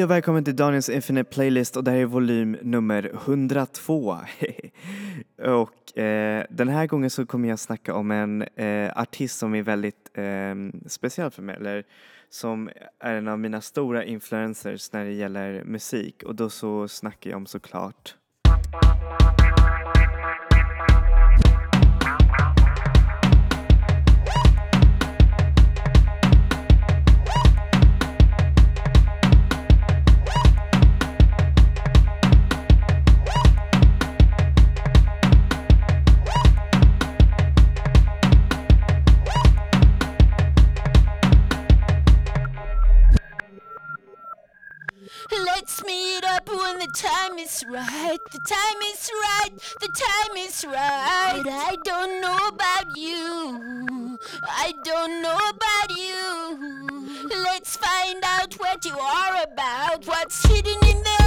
Hej och välkommen till Daniels Infinite Playlist och det här är volym nummer 102. och eh, den här gången så kommer jag snacka om en eh, artist som är väldigt eh, speciell för mig, eller som är en av mina stora influencers när det gäller musik och då så snackar jag om såklart time is right. The time is right. The time is right. I don't know about you. I don't know about you. Let's find out what you are about. What's hidden in there?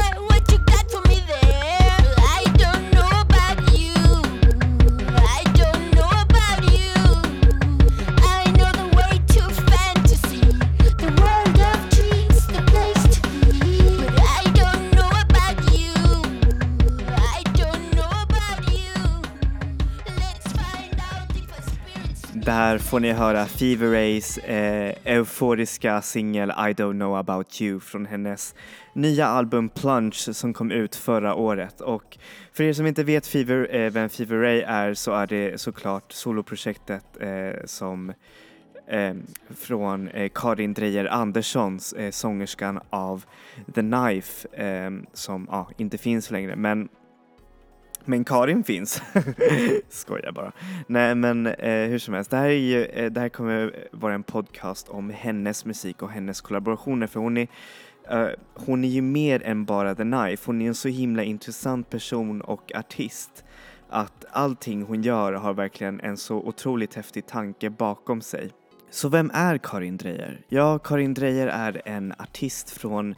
Där får ni höra Fever Rays eh, euforiska singel I don't know about you från hennes nya album Plunge som kom ut förra året. Och för er som inte vet Fever, eh, vem Fever Ray är så är det såklart soloprojektet eh, som eh, från eh, Karin Drejer Anderssons, eh, sångerskan av The Knife eh, som ah, inte finns längre. Men men Karin finns. Skojar bara. Nej men eh, hur som helst, det här, är ju, eh, det här kommer vara en podcast om hennes musik och hennes kollaborationer för hon är, eh, hon är ju mer än bara The Knife. Hon är en så himla intressant person och artist att allting hon gör har verkligen en så otroligt häftig tanke bakom sig. Så vem är Karin Drejer? Ja, Karin Drejer är en artist från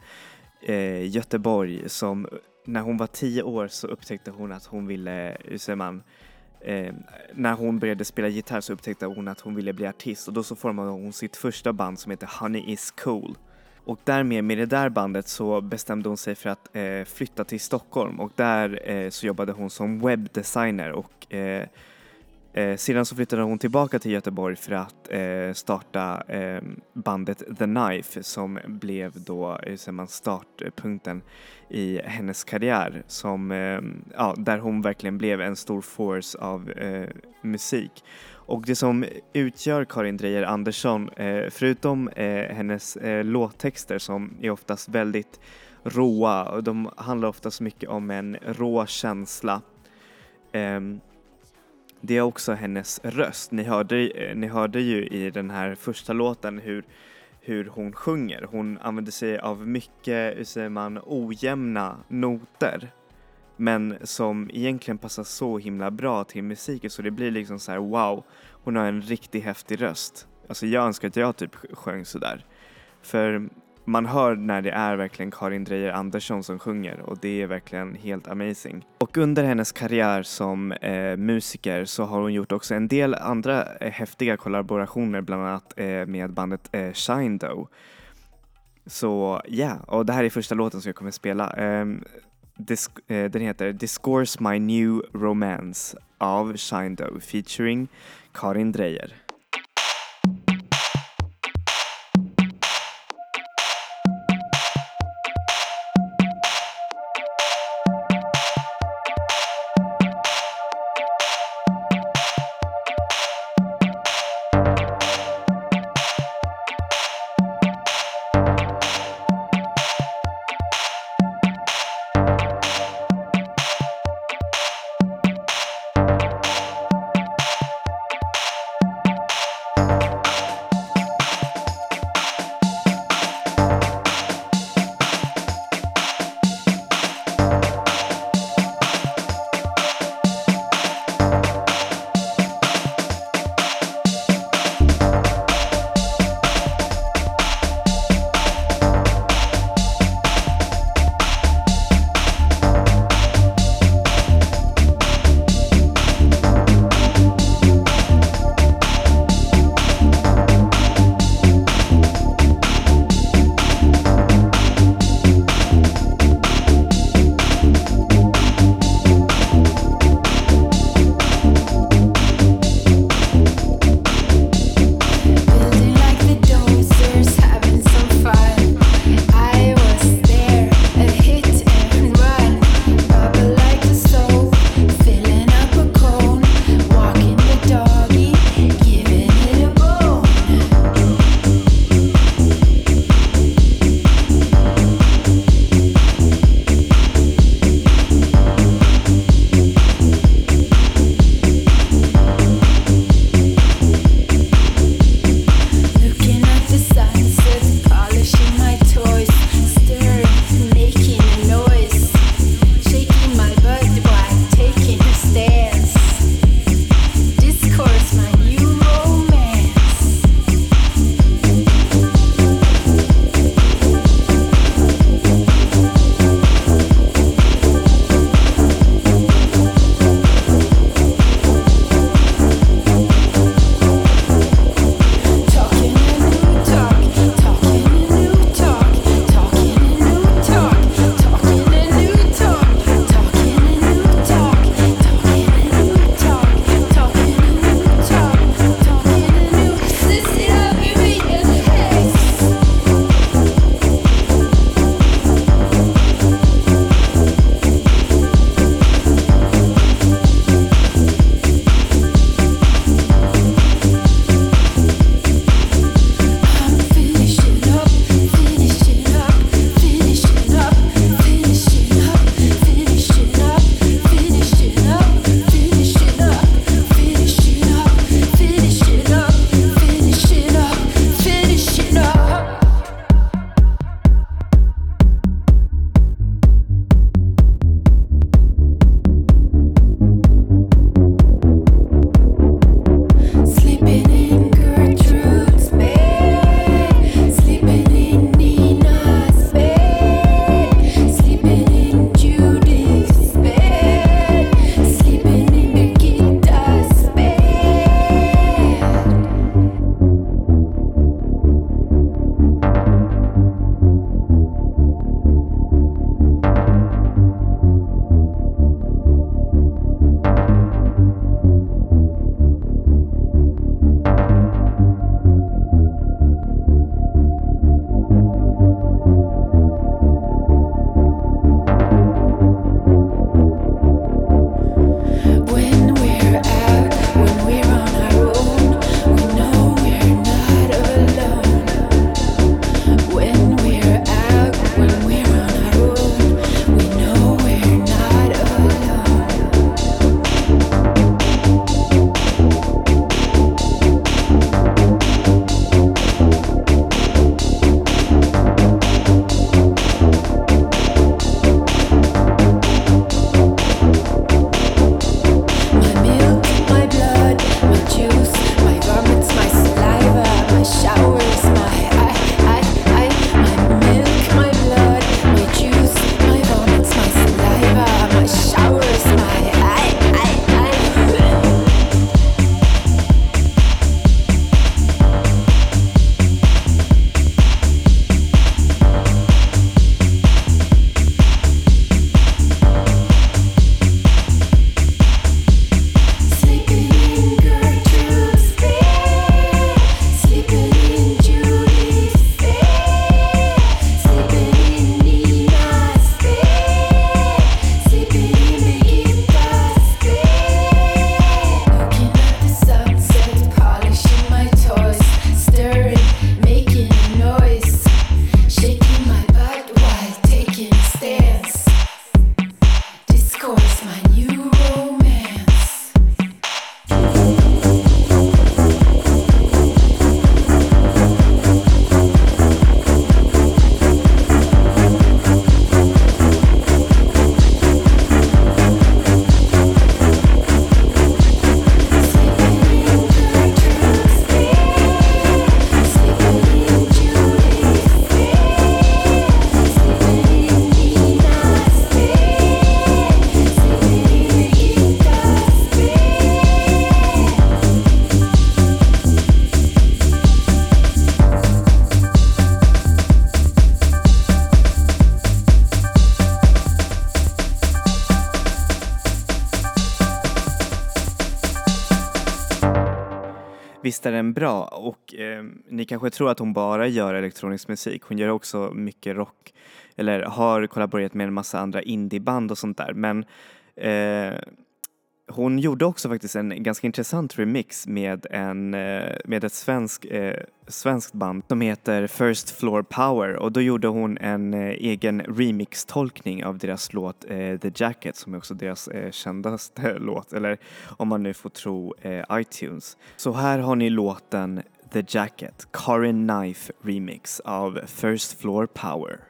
eh, Göteborg som när hon var tio år så upptäckte hon att hon ville, hur säger man, eh, när hon började spela gitarr så upptäckte hon att hon ville bli artist och då så formade hon sitt första band som heter Honey is cool. Och därmed med det där bandet så bestämde hon sig för att eh, flytta till Stockholm och där eh, så jobbade hon som webbdesigner och eh, eh, sedan så flyttade hon tillbaka till Göteborg för att eh, starta eh, bandet The Knife som blev då eh, hur man, startpunkten i hennes karriär som, eh, ja, där hon verkligen blev en stor force av eh, musik. Och det som utgör Karin Drejer Andersson, eh, förutom eh, hennes eh, låttexter som är oftast väldigt råa och de handlar oftast mycket om en rå känsla ehm, det är också hennes röst. Ni hörde, eh, ni hörde ju i den här första låten hur, hur hon sjunger. Hon använder sig av mycket, hur säger man, ojämna noter. Men som egentligen passar så himla bra till musiken så det blir liksom så här: wow, hon har en riktigt häftig röst. Alltså jag önskar att jag typ sjöng sådär. För man hör när det är verkligen Karin Drejer Andersson som sjunger och det är verkligen helt amazing. Och under hennes karriär som eh, musiker så har hon gjort också en del andra eh, häftiga kollaborationer bland annat eh, med bandet eh, Shine Dough. Så ja, yeah. och det här är första låten som jag kommer spela. Ehm, eh, den heter Discourse My New Romance av Shine Dough featuring Karin Drejer. Bra och eh, ni kanske tror att hon bara gör elektronisk musik. Hon gör också mycket rock eller har kollaborerat med en massa andra indieband och sånt där men eh, hon gjorde också faktiskt en ganska intressant remix med, en, eh, med ett svensk, eh, svenskt band som heter First Floor Power och då gjorde hon en eh, egen remix-tolkning av deras låt eh, The Jacket som är också deras eh, kändaste låt, eller om man nu får tro eh, iTunes. Så här har ni låten The Jacket, Karin Knife Remix av First Floor Power.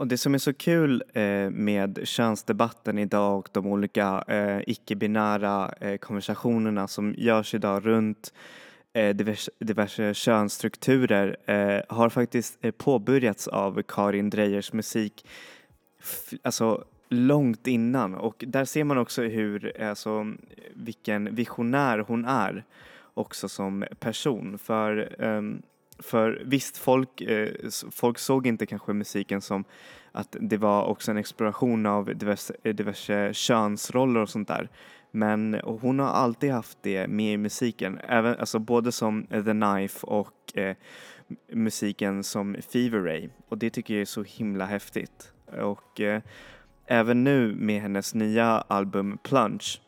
Och det som är så kul eh, med könsdebatten idag och de olika eh, icke-binära eh, konversationerna som görs idag runt eh, diverse, diverse könsstrukturer eh, har faktiskt eh, påbörjats av Karin Dreyers musik alltså långt innan. Och där ser man också hur, alltså vilken visionär hon är också som person. För um, för visst, folk, eh, folk såg inte kanske musiken som att det var också en exploration av diverse, eh, diverse könsroller och sånt där. Men hon har alltid haft det med i musiken, även, alltså både som The Knife och eh, musiken som Fever Ray. Och det tycker jag är så himla häftigt. Och eh, även nu med hennes nya album Plunge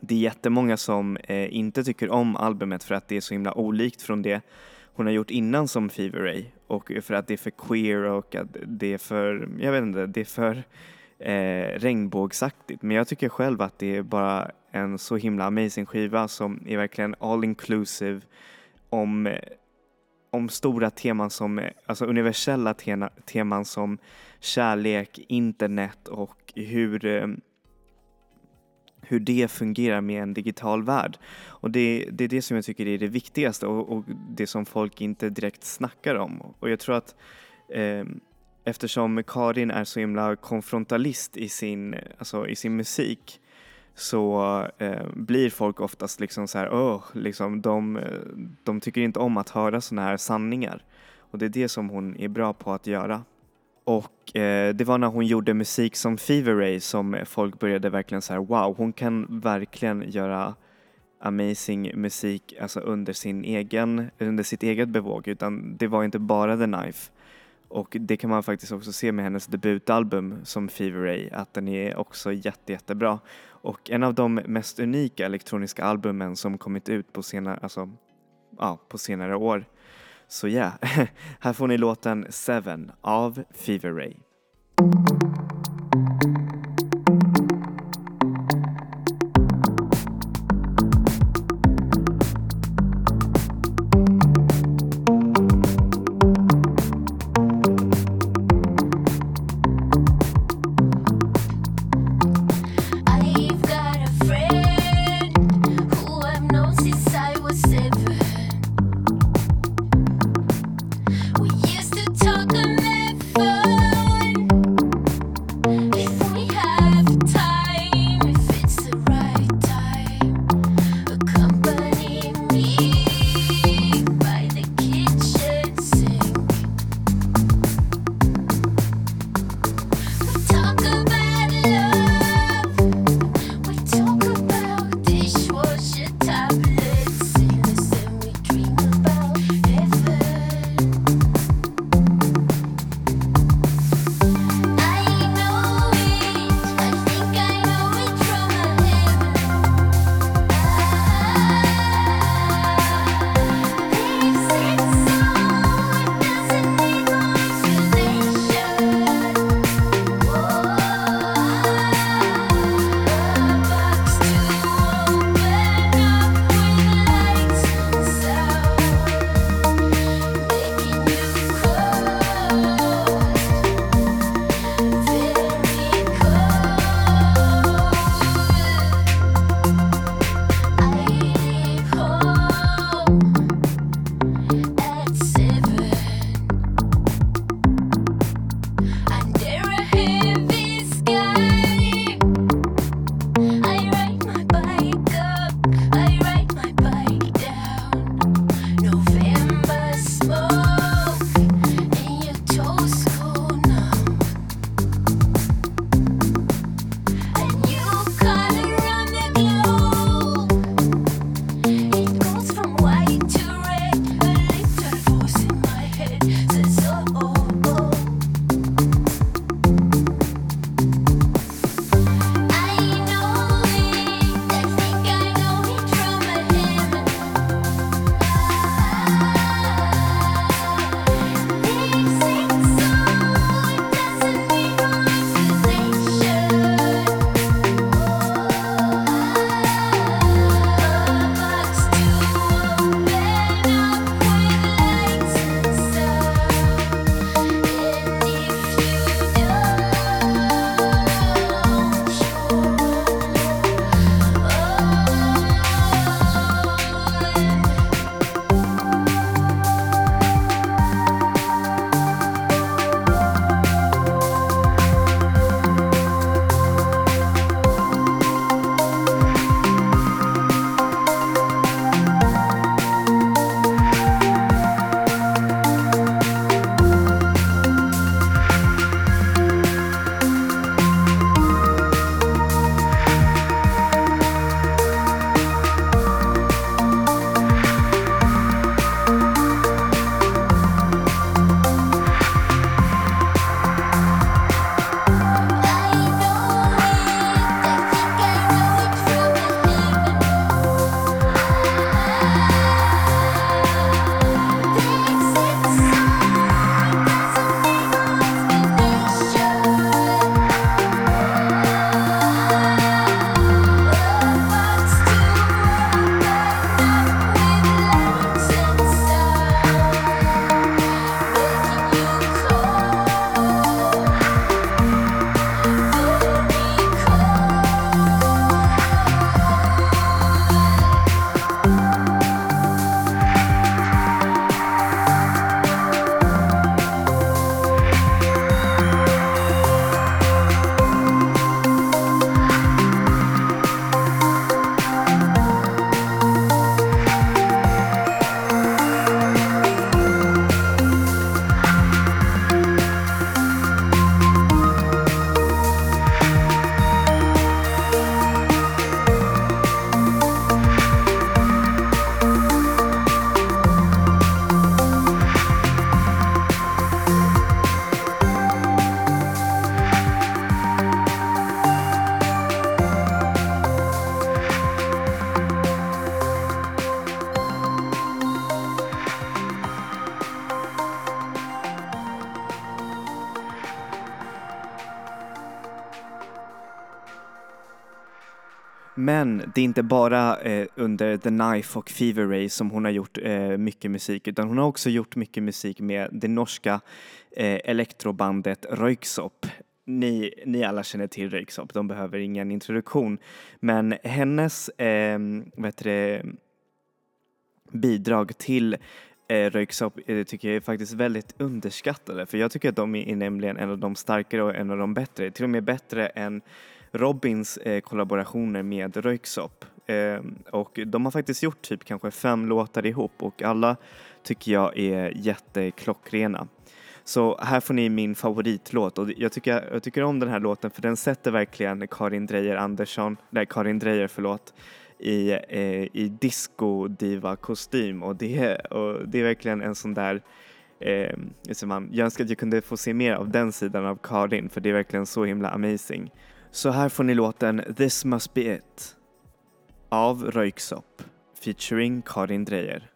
det är jättemånga som eh, inte tycker om albumet för att det är så himla olikt från det hon har gjort innan som Fever Ray och för att det är för queer och att det är för, jag vet inte, det är för eh, regnbågsaktigt. Men jag tycker själv att det är bara en så himla amazing skiva som är verkligen all inclusive om, eh, om stora teman som, eh, alltså universella teman som kärlek, internet och hur eh, hur det fungerar med en digital värld. Och det, det är det som jag tycker är det viktigaste och, och det som folk inte direkt snackar om. Och jag tror att eh, eftersom Karin är så himla konfrontalist i sin, alltså i sin musik så eh, blir folk oftast liksom så här, oh, liksom, de, de tycker inte om att höra sådana här sanningar. Och det är det som hon är bra på att göra. Och eh, det var när hon gjorde musik som Fever Ray som folk började verkligen säga wow, hon kan verkligen göra amazing musik alltså under, sin egen, under sitt eget bevåg utan det var inte bara The Knife. Och det kan man faktiskt också se med hennes debutalbum som Fever Ray att den är också jätte, jättebra. Och en av de mest unika elektroniska albumen som kommit ut på senare, alltså, ja, på senare år. Så ja, yeah. här får ni låten Seven av Fever Ray. Det är inte bara eh, under The Knife och Fever Ray som hon har gjort eh, mycket musik utan hon har också gjort mycket musik med det norska eh, elektrobandet Röyksopp. Ni, ni alla känner till Röyksopp, de behöver ingen introduktion. Men hennes eh, vad heter det, bidrag till eh, Röyksopp eh, tycker jag är faktiskt väldigt underskattade för jag tycker att de är nämligen en av de starkare och en av de bättre, till och med bättre än Robins eh, kollaborationer med Röyksopp. Eh, och de har faktiskt gjort typ kanske fem låtar ihop och alla tycker jag är jätteklockrena. Så här får ni min favoritlåt och jag tycker, jag tycker om den här låten för den sätter verkligen Karin Dreyer Andersson, nej Karin Dreyer förlåt, i, eh, i disco-diva-kostym och det, och det är verkligen en sån där eh, man, jag önskar att jag kunde få se mer av den sidan av Karin för det är verkligen så himla amazing. Så här får ni låten This must be it av Röyksopp featuring Karin Dreyer.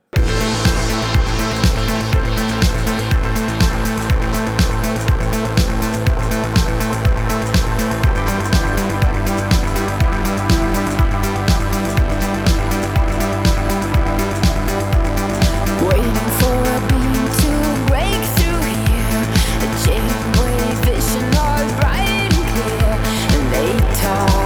now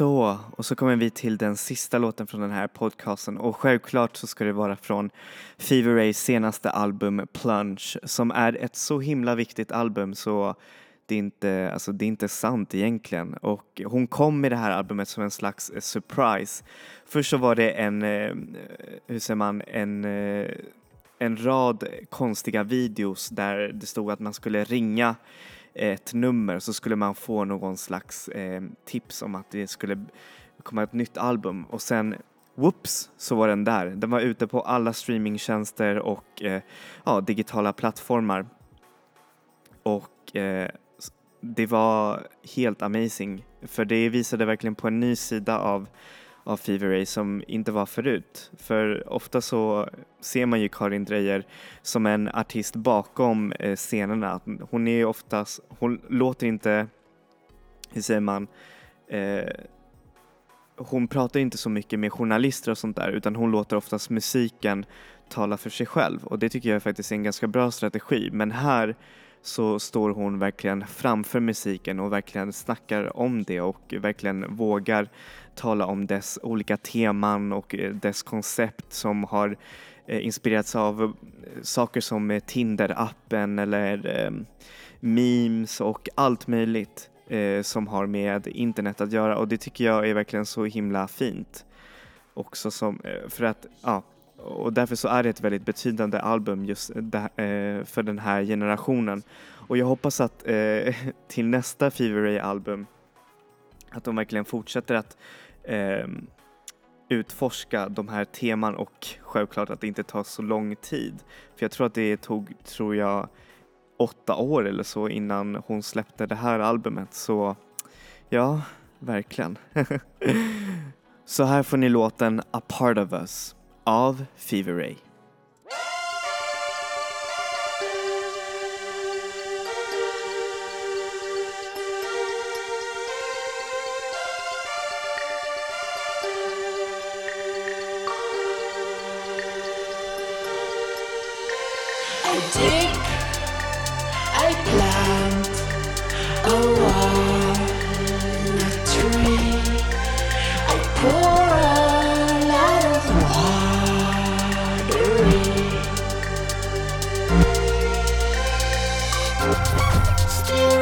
Så, och så kommer vi till den sista låten från den här podcasten. Och självklart så ska det vara från Fever Rays senaste album Plunge som är ett så himla viktigt album. Så det är inte, alltså det är inte sant egentligen. Och hon kom med det här albumet som en slags eh, surprise. Först så var det en, eh, hur säger man, en eh, en rad konstiga videos där det stod att man skulle ringa ett nummer så skulle man få någon slags eh, tips om att det skulle komma ett nytt album och sen whoops så var den där. Den var ute på alla streamingtjänster och eh, ja, digitala plattformar. Och eh, det var helt amazing för det visade verkligen på en ny sida av av Fever Ray som inte var förut. För ofta så ser man ju Karin Dreyer som en artist bakom eh, scenerna. Hon är oftast, hon låter inte, hur säger man, eh, hon pratar inte så mycket med journalister och sånt där utan hon låter oftast musiken tala för sig själv och det tycker jag faktiskt är en ganska bra strategi. Men här så står hon verkligen framför musiken och verkligen snackar om det och verkligen vågar tala om dess olika teman och eh, dess koncept som har eh, inspirerats av eh, saker som Tinder-appen eller ehm, memes och allt möjligt som har med internet att göra och det tycker jag är verkligen så himla fint. Också som, för att, ja, och därför så är det ett väldigt betydande album just eh, för den här generationen. Och jag hoppas att eh, till nästa Fever Ray album att de verkligen fortsätter att eh, utforska de här teman och självklart att det inte tar så lång tid. För jag tror att det tog, tror jag, åtta år eller så innan hon släppte det här albumet. Så ja, verkligen. så här får ni låten A Part of Us av Fever Still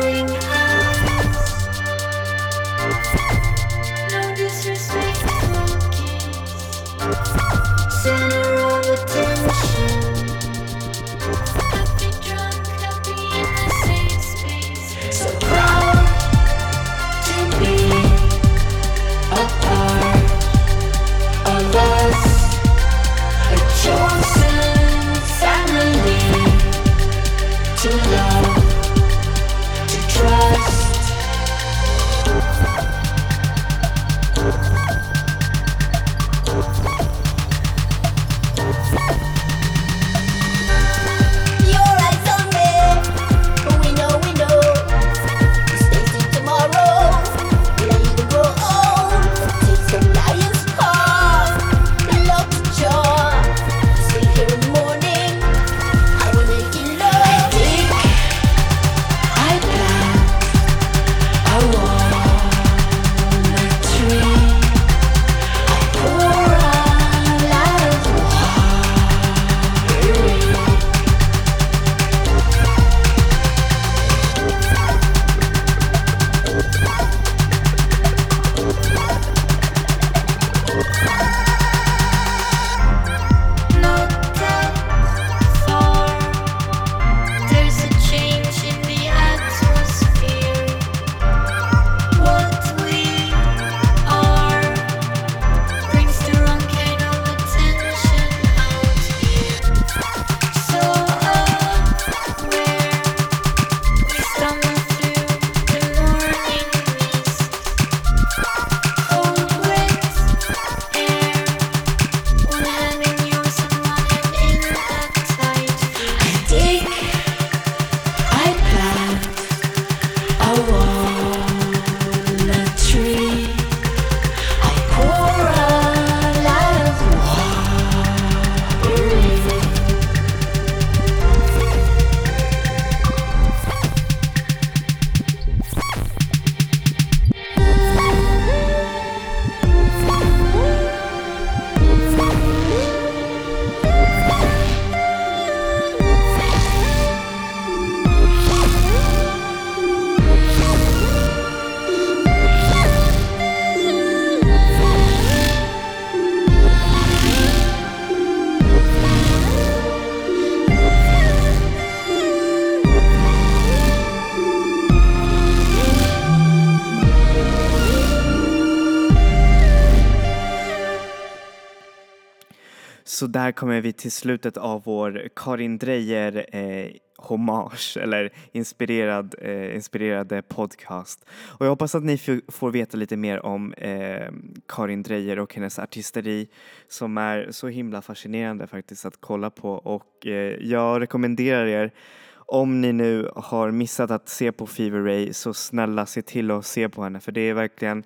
Så där kommer vi till slutet av vår Karin Drejer eh, hommage eller inspirerad, eh, inspirerade podcast. Och jag hoppas att ni får veta lite mer om eh, Karin Drejer och hennes artisteri som är så himla fascinerande faktiskt att kolla på och eh, jag rekommenderar er om ni nu har missat att se på Fever Ray så snälla se till att se på henne för det är verkligen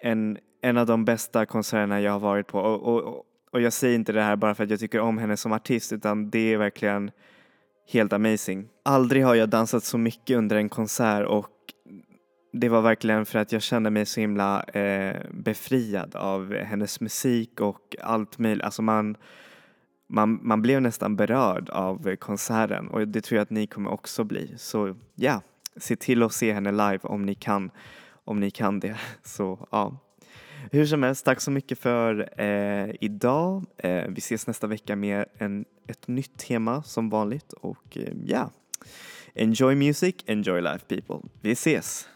en, en av de bästa konserterna jag har varit på och, och, och jag säger inte det här bara för att jag tycker om henne som artist utan det är verkligen helt amazing. Aldrig har jag dansat så mycket under en konsert och det var verkligen för att jag kände mig så himla eh, befriad av hennes musik och allt möjligt. Alltså man, man, man blev nästan berörd av konserten och det tror jag att ni kommer också bli. Så ja, se till att se henne live om ni kan, om ni kan det. Så ja. Hur som helst, tack så mycket för eh, idag. Eh, vi ses nästa vecka med en, ett nytt tema som vanligt och eh, ja, enjoy music, enjoy life people. Vi ses!